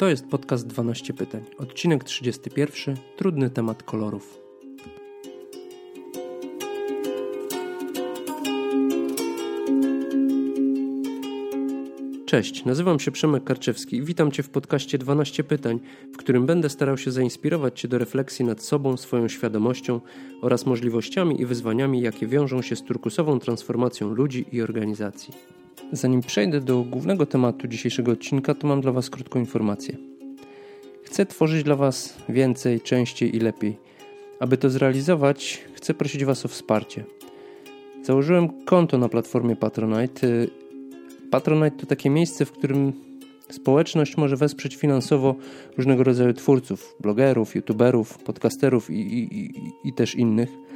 To jest podcast 12 pytań. Odcinek 31. Trudny temat kolorów. Cześć, nazywam się Przemek Karczewski i witam Cię w podcaście 12 pytań, w którym będę starał się zainspirować Cię do refleksji nad sobą, swoją świadomością oraz możliwościami i wyzwaniami, jakie wiążą się z turkusową transformacją ludzi i organizacji. Zanim przejdę do głównego tematu dzisiejszego odcinka, to mam dla Was krótką informację. Chcę tworzyć dla Was więcej, częściej i lepiej. Aby to zrealizować, chcę prosić Was o wsparcie. Założyłem konto na platformie Patronite. Patronite to takie miejsce, w którym społeczność może wesprzeć finansowo różnego rodzaju twórców, blogerów, youtuberów, podcasterów i, i, i, i też innych.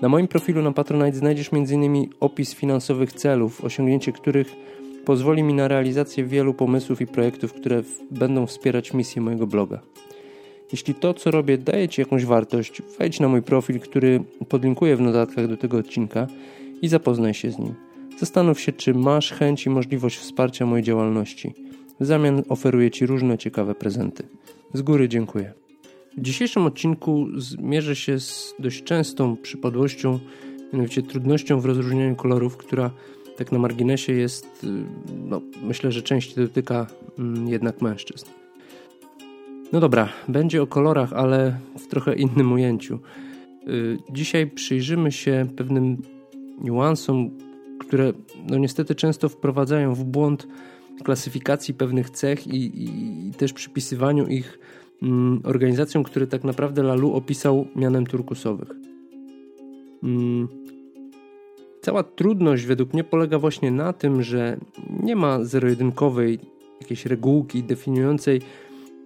Na moim profilu na Patronite znajdziesz m.in. opis finansowych celów, osiągnięcie których pozwoli mi na realizację wielu pomysłów i projektów, które będą wspierać misję mojego bloga. Jeśli to, co robię, daje Ci jakąś wartość, wejdź na mój profil, który podlinkuję w notatkach do tego odcinka i zapoznaj się z nim. Zastanów się, czy masz chęć i możliwość wsparcia mojej działalności. W zamian oferuję Ci różne ciekawe prezenty. Z góry dziękuję. W dzisiejszym odcinku zmierzę się z dość częstą przypadłością, mianowicie trudnością w rozróżnianiu kolorów, która tak na marginesie jest, y, no, myślę, że częściej dotyka mm, jednak mężczyzn. No dobra, będzie o kolorach, ale w trochę innym ujęciu. Y, dzisiaj przyjrzymy się pewnym niuansom, które no niestety często wprowadzają w błąd klasyfikacji pewnych cech i, i, i też przypisywaniu ich organizacjom, które tak naprawdę Lalu opisał mianem turkusowych. Mm, cała trudność według mnie polega właśnie na tym, że nie ma zero-jedynkowej jakiejś regułki definiującej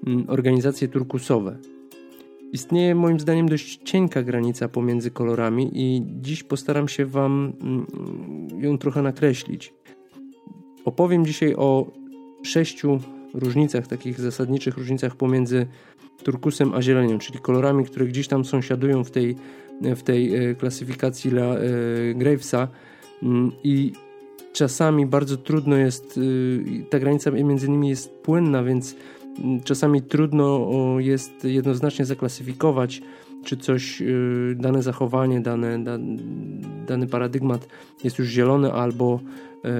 mm, organizacje turkusowe. Istnieje moim zdaniem dość cienka granica pomiędzy kolorami i dziś postaram się Wam mm, ją trochę nakreślić. Opowiem dzisiaj o sześciu różnicach, takich zasadniczych różnicach pomiędzy turkusem a zielenią, czyli kolorami, które gdzieś tam sąsiadują w tej, w tej e, klasyfikacji La, e, Gravesa mm, i czasami bardzo trudno jest, e, ta granica między nimi jest płynna, więc mm, czasami trudno jest jednoznacznie zaklasyfikować, czy coś, dane zachowanie, dane, dany paradygmat jest już zielony albo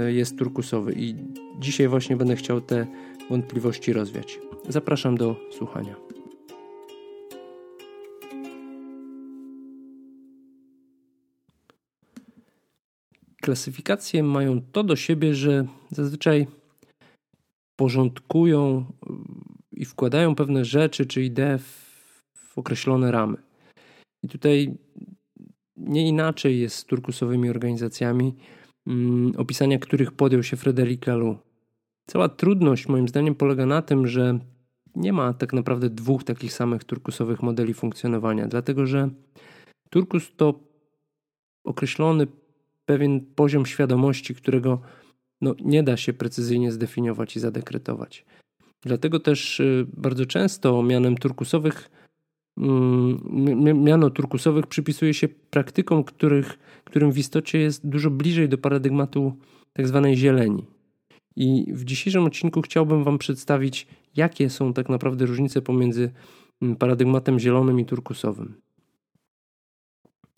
jest turkusowy. I dzisiaj właśnie będę chciał te wątpliwości rozwiać. Zapraszam do słuchania. Klasyfikacje mają to do siebie, że zazwyczaj porządkują i wkładają pewne rzeczy czy idee w, w określone ramy. I tutaj nie inaczej jest z turkusowymi organizacjami, mm, opisania których podjął się Frederic Laloux. Cała trudność moim zdaniem polega na tym, że nie ma tak naprawdę dwóch takich samych turkusowych modeli funkcjonowania, dlatego że turkus to określony pewien poziom świadomości, którego no, nie da się precyzyjnie zdefiniować i zadekretować. Dlatego też y, bardzo często mianem turkusowych mm, miano turkusowych przypisuje się praktykom, których, którym w istocie jest dużo bliżej do paradygmatu tzw. Tak zieleni. I w dzisiejszym odcinku chciałbym Wam przedstawić, jakie są tak naprawdę różnice pomiędzy mm, paradygmatem zielonym i turkusowym.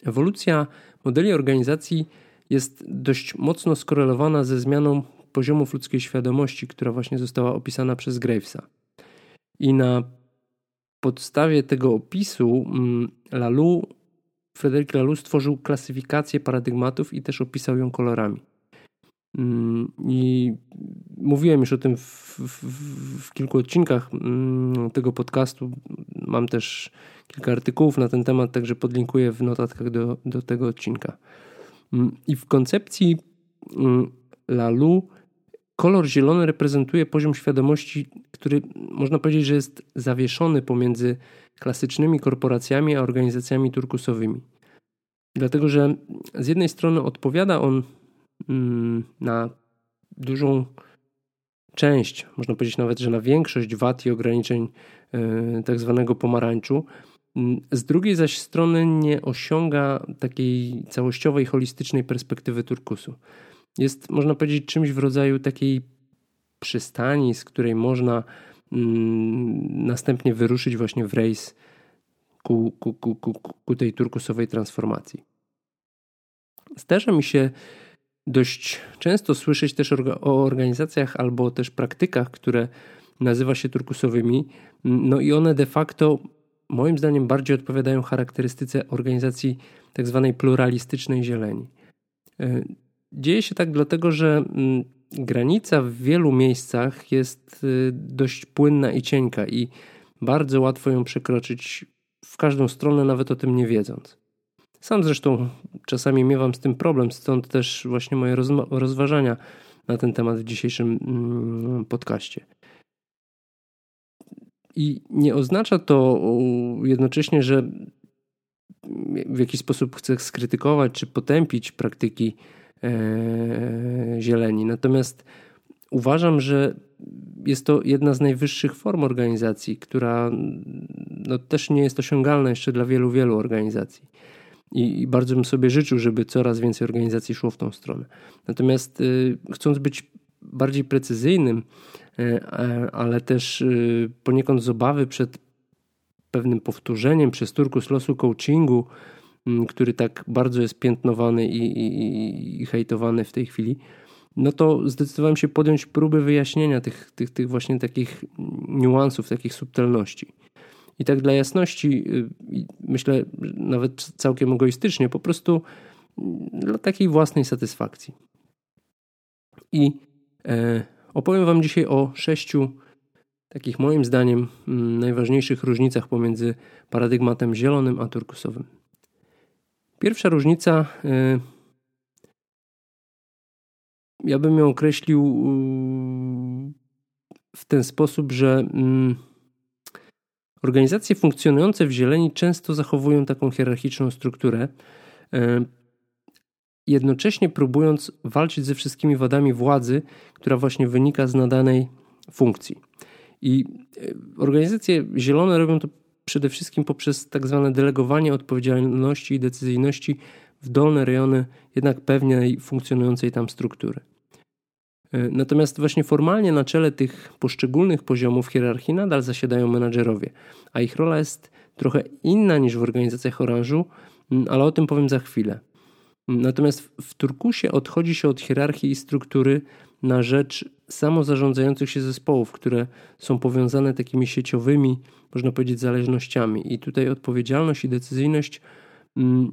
Ewolucja modeli organizacji jest dość mocno skorelowana ze zmianą poziomów ludzkiej świadomości, która właśnie została opisana przez Gravesa. I na podstawie tego opisu mm, Lalu, Frederic Lalu stworzył klasyfikację paradygmatów i też opisał ją kolorami. Mm, I mówiłem już o tym w, w, w, kilku odcinkach mm, tego podcastu. Mam też kilka artykułów na ten temat, także podlinkuję w notatkach do, do tego odcinka. Mm, I w koncepcji Lalu kolor zielony reprezentuje poziom świadomości, który można powiedzieć, że jest zawieszony pomiędzy klasycznymi korporacjami a organizacjami turkusowymi. Dlatego, że z jednej strony odpowiada on na dużą część, można powiedzieć nawet, że na większość wad i ograniczeń e, tak zwanego pomarańczu. Mm, z drugiej zaś strony nie osiąga takiej całościowej, holistycznej perspektywy turkusu. Jest, można powiedzieć, czymś w rodzaju takiej przystani, z której można mm, następnie wyruszyć właśnie w rejs ku, ku, ku, ku, ku tej turkusowej transformacji. Zdarza mi się dość często słyszeć też o organizacjach albo też praktykach, które nazywa się turkusowymi. No i one de facto, moim zdaniem, bardziej odpowiadają charakterystyce organizacji tak zwanej pluralistycznej zieleni. E, dzieje się tak dlatego, że mm, granica w wielu miejscach jest y, dość płynna i cienka i bardzo łatwo ją przekroczyć w każdą stronę, nawet o tym nie wiedząc. Sam zresztą czasami miewam z tym problem, stąd też właśnie moje rozważania na ten temat w dzisiejszym mm, podcaście. I nie oznacza to jednocześnie, że w jakiś sposób chcę skrytykować czy potępić praktyki e, zieleni. Natomiast uważam, że jest to jedna z najwyższych form organizacji, która no, też nie jest osiągalna jeszcze dla wielu, wielu organizacji. I, I, bardzo bym sobie życzył, żeby coraz więcej organizacji szło w tą stronę. Natomiast y, chcąc być bardziej precyzyjnym, y, ale też y, poniekąd z obawy przed pewnym powtórzeniem przez turkus losu coachingu, mm, który tak bardzo jest piętnowany i, i, i hejtowany w tej chwili, no to zdecydowałem się podjąć próby wyjaśnienia tych, tych, tych właśnie takich niuansów, takich subtelności. I tak dla jasności, y, myślę nawet całkiem egoistycznie, po prostu mm, dla takiej własnej satysfakcji. I e, opowiem Wam dzisiaj o sześciu takich moim zdaniem mm, najważniejszych różnicach pomiędzy paradygmatem zielonym a turkusowym. Pierwsza różnica, e, ja bym ją określił w ten sposób, że mm, Organizacje funkcjonujące w zieleni często zachowują taką hierarchiczną strukturę, e, jednocześnie próbując walczyć ze wszystkimi wadami władzy, która właśnie wynika z nadanej funkcji. I e, organizacje zielone robią to przede wszystkim poprzez tak zwane delegowanie odpowiedzialności i decyzyjności w dolne rejony jednak pewnej funkcjonującej tam struktury. E, natomiast właśnie formalnie na czele tych poszczególnych poziomów hierarchii nadal zasiadają menadżerowie, a ich rola jest trochę inna niż w organizacjach oranżu, ale o tym powiem za chwilę. Natomiast w Turkusie odchodzi się od hierarchii i struktury na rzecz samozarządzających się zespołów, które są powiązane takimi sieciowymi, można powiedzieć, zależnościami. I tutaj odpowiedzialność i decyzyjność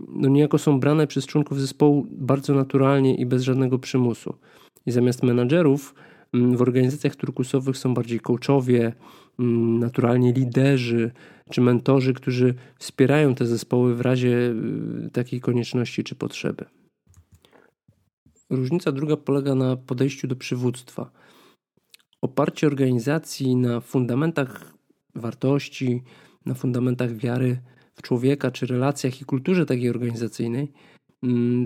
no niejako są brane przez członków zespołu bardzo naturalnie i bez żadnego przymusu. I zamiast menadżerów mm, w organizacjach turkusowych są bardziej coachowie, mm, naturalnie liderzy czy mentorzy, którzy wspierają te zespoły w razie y, takiej konieczności czy potrzeby. Różnica druga polega na podejściu do przywództwa. Oparcie organizacji na fundamentach wartości, na fundamentach wiary w człowieka, czy relacjach i kulturze takiej organizacyjnej –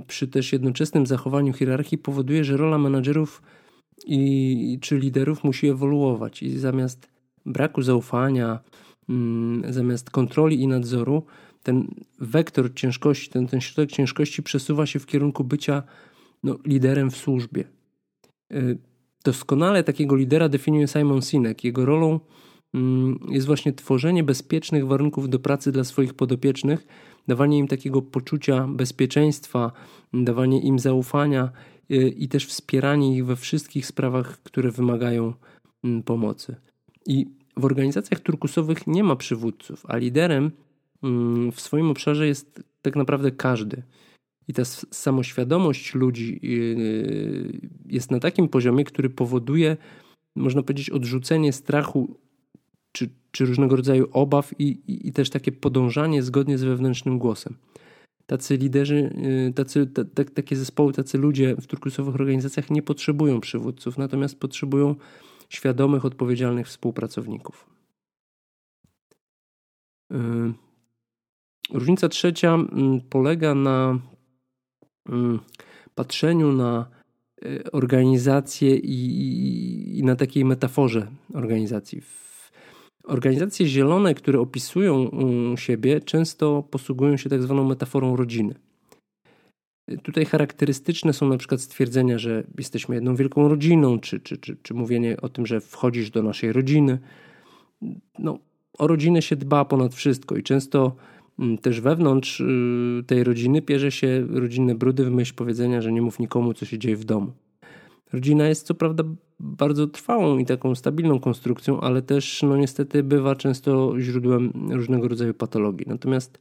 przy też jednoczesnym zachowaniu hierarchii powoduje, że rola menadżerów i, czy liderów musi ewoluować i zamiast braku zaufania, mm, zamiast kontroli i nadzoru, ten wektor ciężkości, ten, ten środek ciężkości przesuwa się w kierunku bycia no, liderem w służbie. Y, doskonale takiego lidera definiuje Simon Sinek. Jego rolą mm, jest właśnie tworzenie bezpiecznych warunków do pracy dla swoich podopiecznych, dawanie im takiego poczucia bezpieczeństwa, dawanie im zaufania y, i też wspieranie ich we wszystkich sprawach, które wymagają mm, pomocy. I w organizacjach turkusowych nie ma przywódców, a liderem mm, w swoim obszarze jest tak naprawdę każdy. I ta samoświadomość ludzi y, jest na takim poziomie, który powoduje, można powiedzieć, odrzucenie strachu czy, różnego rodzaju obaw i, i, i, też takie podążanie zgodnie z wewnętrznym głosem. Tacy liderzy, y, tacy, takie zespoły, tacy ludzie w turkusowych organizacjach nie potrzebują przywódców, natomiast potrzebują świadomych, odpowiedzialnych współpracowników. Y, różnica trzecia mm, polega na mm, patrzeniu na y, organizację i, i na takiej metaforze organizacji. Organizacje zielone, które opisują siebie, często posługują się tak zwaną metaforą rodziny. Tutaj charakterystyczne są na przykład stwierdzenia, że jesteśmy jedną wielką rodziną, czy, czy, czy, czy mówienie o tym, że wchodzisz do naszej rodziny. no, o rodzinę się dba ponad wszystko i często mm, też wewnątrz y, tej rodziny pierze się rodzinne brudy w myśl powiedzenia, że nie mów nikomu, co się dzieje w domu. Rodzina jest co prawda bardzo trwałą i taką stabilną konstrukcją, ale też no niestety bywa często źródłem różnego rodzaju patologii. Natomiast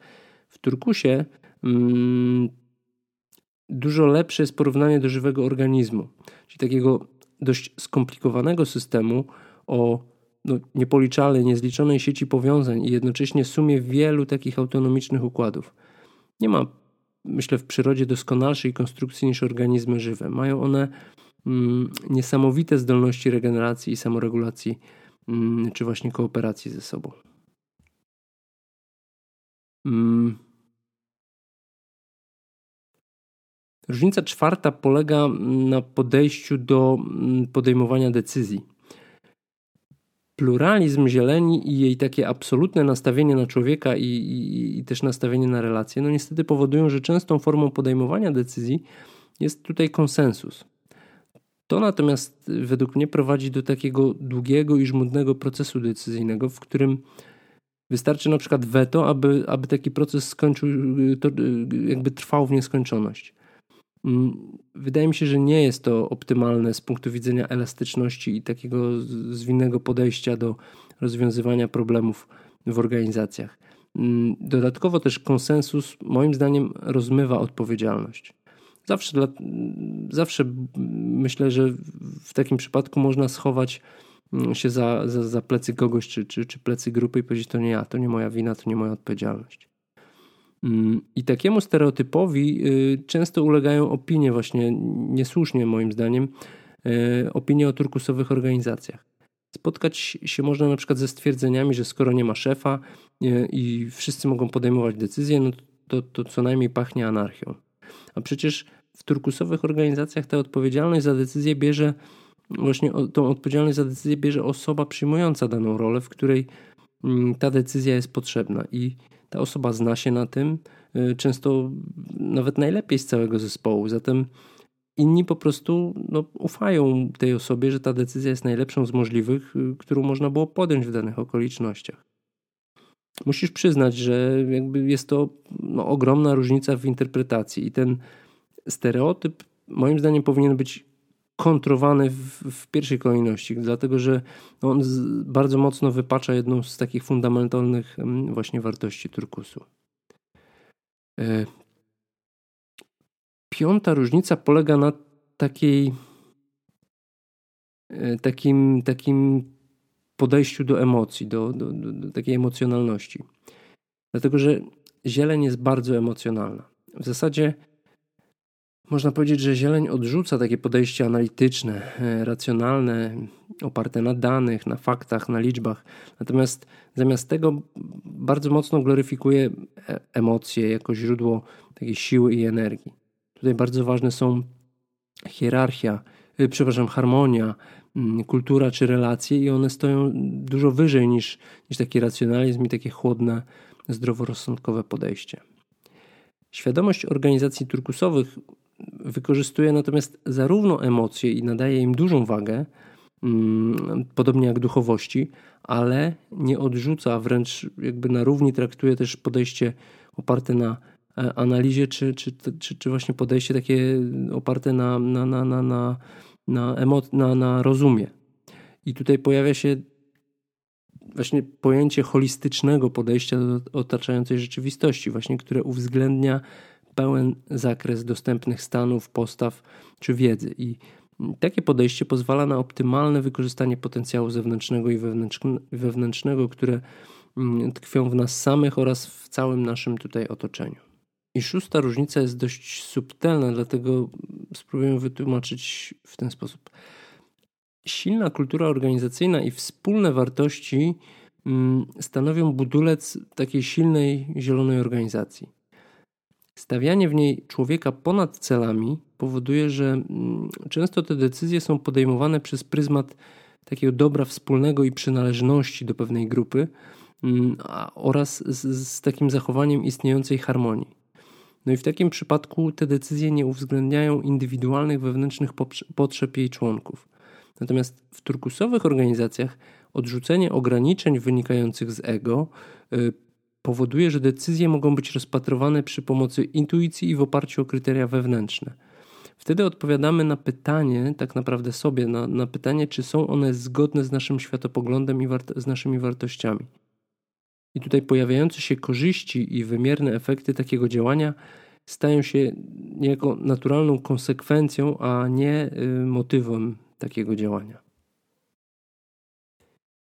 w turkusie mm, dużo lepsze jest porównanie do żywego organizmu, czyli takiego dość skomplikowanego systemu o no, niepoliczalnej, niezliczonej sieci powiązań i jednocześnie sumie wielu takich autonomicznych układów. Nie ma, myślę, w przyrodzie doskonalszej konstrukcji niż organizmy żywe. Mają one niesamowite zdolności regeneracji i samoregulacji, mm, czy właśnie kooperacji ze sobą. Mm. Różnica czwarta polega na podejściu do mm, podejmowania decyzji. Pluralizm zieleni i jej takie absolutne nastawienie na człowieka i, i, i też nastawienie na relacje, no niestety powodują, że częstą formą podejmowania decyzji jest tutaj konsensus. To natomiast według mnie prowadzi do takiego długiego i żmudnego procesu decyzyjnego, w którym wystarczy na przykład weto, aby, aby taki proces skończył, to jakby trwał w nieskończoność. Mm, wydaje mi się, że nie jest to optymalne z punktu widzenia elastyczności i takiego zwinnego podejścia do rozwiązywania problemów w organizacjach. Mm, dodatkowo też konsensus, moim zdaniem, rozmywa odpowiedzialność. Zawsze, zawsze myślę, że w takim przypadku można schować mm, się za, za, za plecy kogoś czy, czy, czy plecy grupy i powiedzieć: To nie ja, to nie moja wina, to nie moja odpowiedzialność. Mm, I takiemu stereotypowi y, często ulegają opinie, właśnie niesłusznie moim zdaniem, y, opinie o turkusowych organizacjach. Spotkać się można na przykład ze stwierdzeniami, że skoro nie ma szefa y, i wszyscy mogą podejmować decyzje, no to, to co najmniej pachnie anarchią. A przecież w turkusowych organizacjach ta odpowiedzialność za decyzję bierze, właśnie tą odpowiedzialność za decyzję bierze osoba przyjmująca daną rolę, w której mm, ta decyzja jest potrzebna. I ta osoba zna się na tym, y, często nawet najlepiej z całego zespołu. Zatem inni po prostu no, ufają tej osobie, że ta decyzja jest najlepszą z możliwych, y, którą można było podjąć w danych okolicznościach. Musisz przyznać, że jakby jest to no, ogromna różnica w interpretacji i ten stereotyp moim zdaniem powinien być kontrowany w, w pierwszej kolejności, dlatego że on z, bardzo mocno wypacza jedną z takich fundamentalnych mm, właśnie wartości turkusu. E, piąta różnica polega na takiej e, takim, takim podejściu do emocji, do, do, do takiej emocjonalności. Dlatego, że zieleń jest bardzo emocjonalna. W zasadzie można powiedzieć, że zieleń odrzuca takie podejście analityczne, e, racjonalne, oparte na danych, na faktach, na liczbach. Natomiast zamiast tego bardzo mocno gloryfikuje e, emocje jako źródło takiej siły i energii. Tutaj bardzo ważne są hierarchia, e, przepraszam, harmonia, mm, kultura czy relacje i one stoją dużo wyżej niż, niż taki racjonalizm i takie chłodne, zdroworozsądkowe podejście. Świadomość organizacji turkusowych wykorzystuje natomiast zarówno emocje i nadaje im dużą wagę, mm, podobnie jak duchowości, ale nie odrzuca, wręcz jakby na równi traktuje też podejście oparte na e, analizie, czy, czy, czy, czy właśnie podejście takie oparte na, na, na, na, na, na, emo- na, na rozumie. I tutaj pojawia się właśnie pojęcie holistycznego podejścia do otaczającej rzeczywistości, właśnie które uwzględnia pełen zakres dostępnych stanów, postaw czy wiedzy. I takie podejście pozwala na optymalne wykorzystanie potencjału zewnętrznego i wewnętrznego, które mm, tkwią w nas samych oraz w całym naszym tutaj otoczeniu. I szósta różnica jest dość subtelna, dlatego spróbuję wytłumaczyć w ten sposób. Silna kultura organizacyjna i wspólne wartości mm, stanowią budulec takiej silnej zielonej organizacji. Stawianie w niej człowieka ponad celami powoduje, że mm, często te decyzje są podejmowane przez pryzmat takiego dobra wspólnego i przynależności do pewnej grupy mm, oraz z, z takim zachowaniem istniejącej harmonii. No i w takim przypadku te decyzje nie uwzględniają indywidualnych wewnętrznych potrzeb jej członków. Natomiast w turkusowych organizacjach Odrzucenie ograniczeń wynikających z ego y, powoduje, że decyzje mogą być rozpatrywane przy pomocy intuicji i w oparciu o kryteria wewnętrzne. Wtedy odpowiadamy na pytanie, tak naprawdę sobie, na, na pytanie, czy są one zgodne z naszym światopoglądem i z naszymi wartościami. I tutaj pojawiające się korzyści i wymierne efekty takiego działania stają się niejako naturalną konsekwencją, a nie y, motywem takiego działania.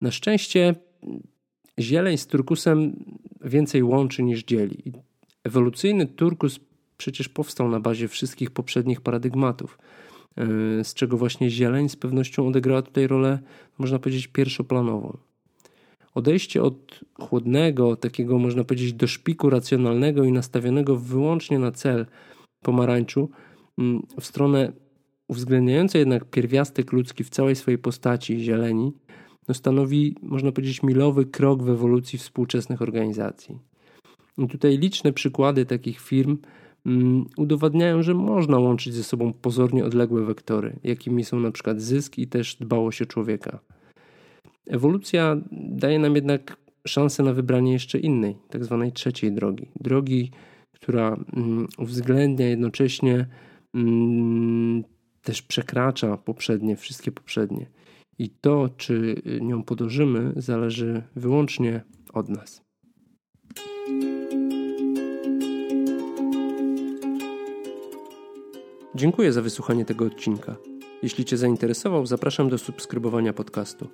Na szczęście zieleń z turkusem więcej łączy niż dzieli. Ewolucyjny turkus przecież powstał na bazie wszystkich poprzednich paradygmatów, y, z czego właśnie zieleń z pewnością odegrała tutaj rolę, można powiedzieć, pierwszoplanową. Odejście od chłodnego, takiego można powiedzieć do szpiku racjonalnego i nastawionego wyłącznie na cel pomarańczu, mm, w stronę uwzględniającej jednak pierwiastek ludzki w całej swojej postaci zieleni, no stanowi, można powiedzieć, milowy krok w ewolucji współczesnych organizacji. I tutaj liczne przykłady takich firm mm, udowadniają, że można łączyć ze sobą pozornie odległe wektory, jakimi są na przykład zysk i też dbałość o człowieka. Ewolucja daje nam jednak szansę na wybranie jeszcze innej, tak zwanej trzeciej drogi. Drogi, która mm, uwzględnia jednocześnie mm, też przekracza poprzednie, wszystkie poprzednie. I to, czy nią podążymy, zależy wyłącznie od nas. Dziękuję za wysłuchanie tego odcinka. Jeśli Cię zainteresował, zapraszam do subskrybowania podcastu.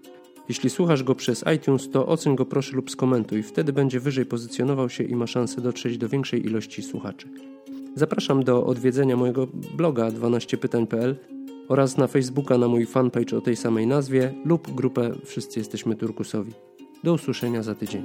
Jeśli słuchasz go przez iTunes, to oceń go proszę lub skomentuj, wtedy będzie wyżej pozycjonował się i ma szansę dotrzeć do większej ilości słuchaczy. Zapraszam do odwiedzenia mojego bloga 12pytań.pl oraz na Facebooka na mój fanpage o tej samej nazwie lub grupę Wszyscy Jesteśmy Turkusowi. Do usłyszenia za tydzień.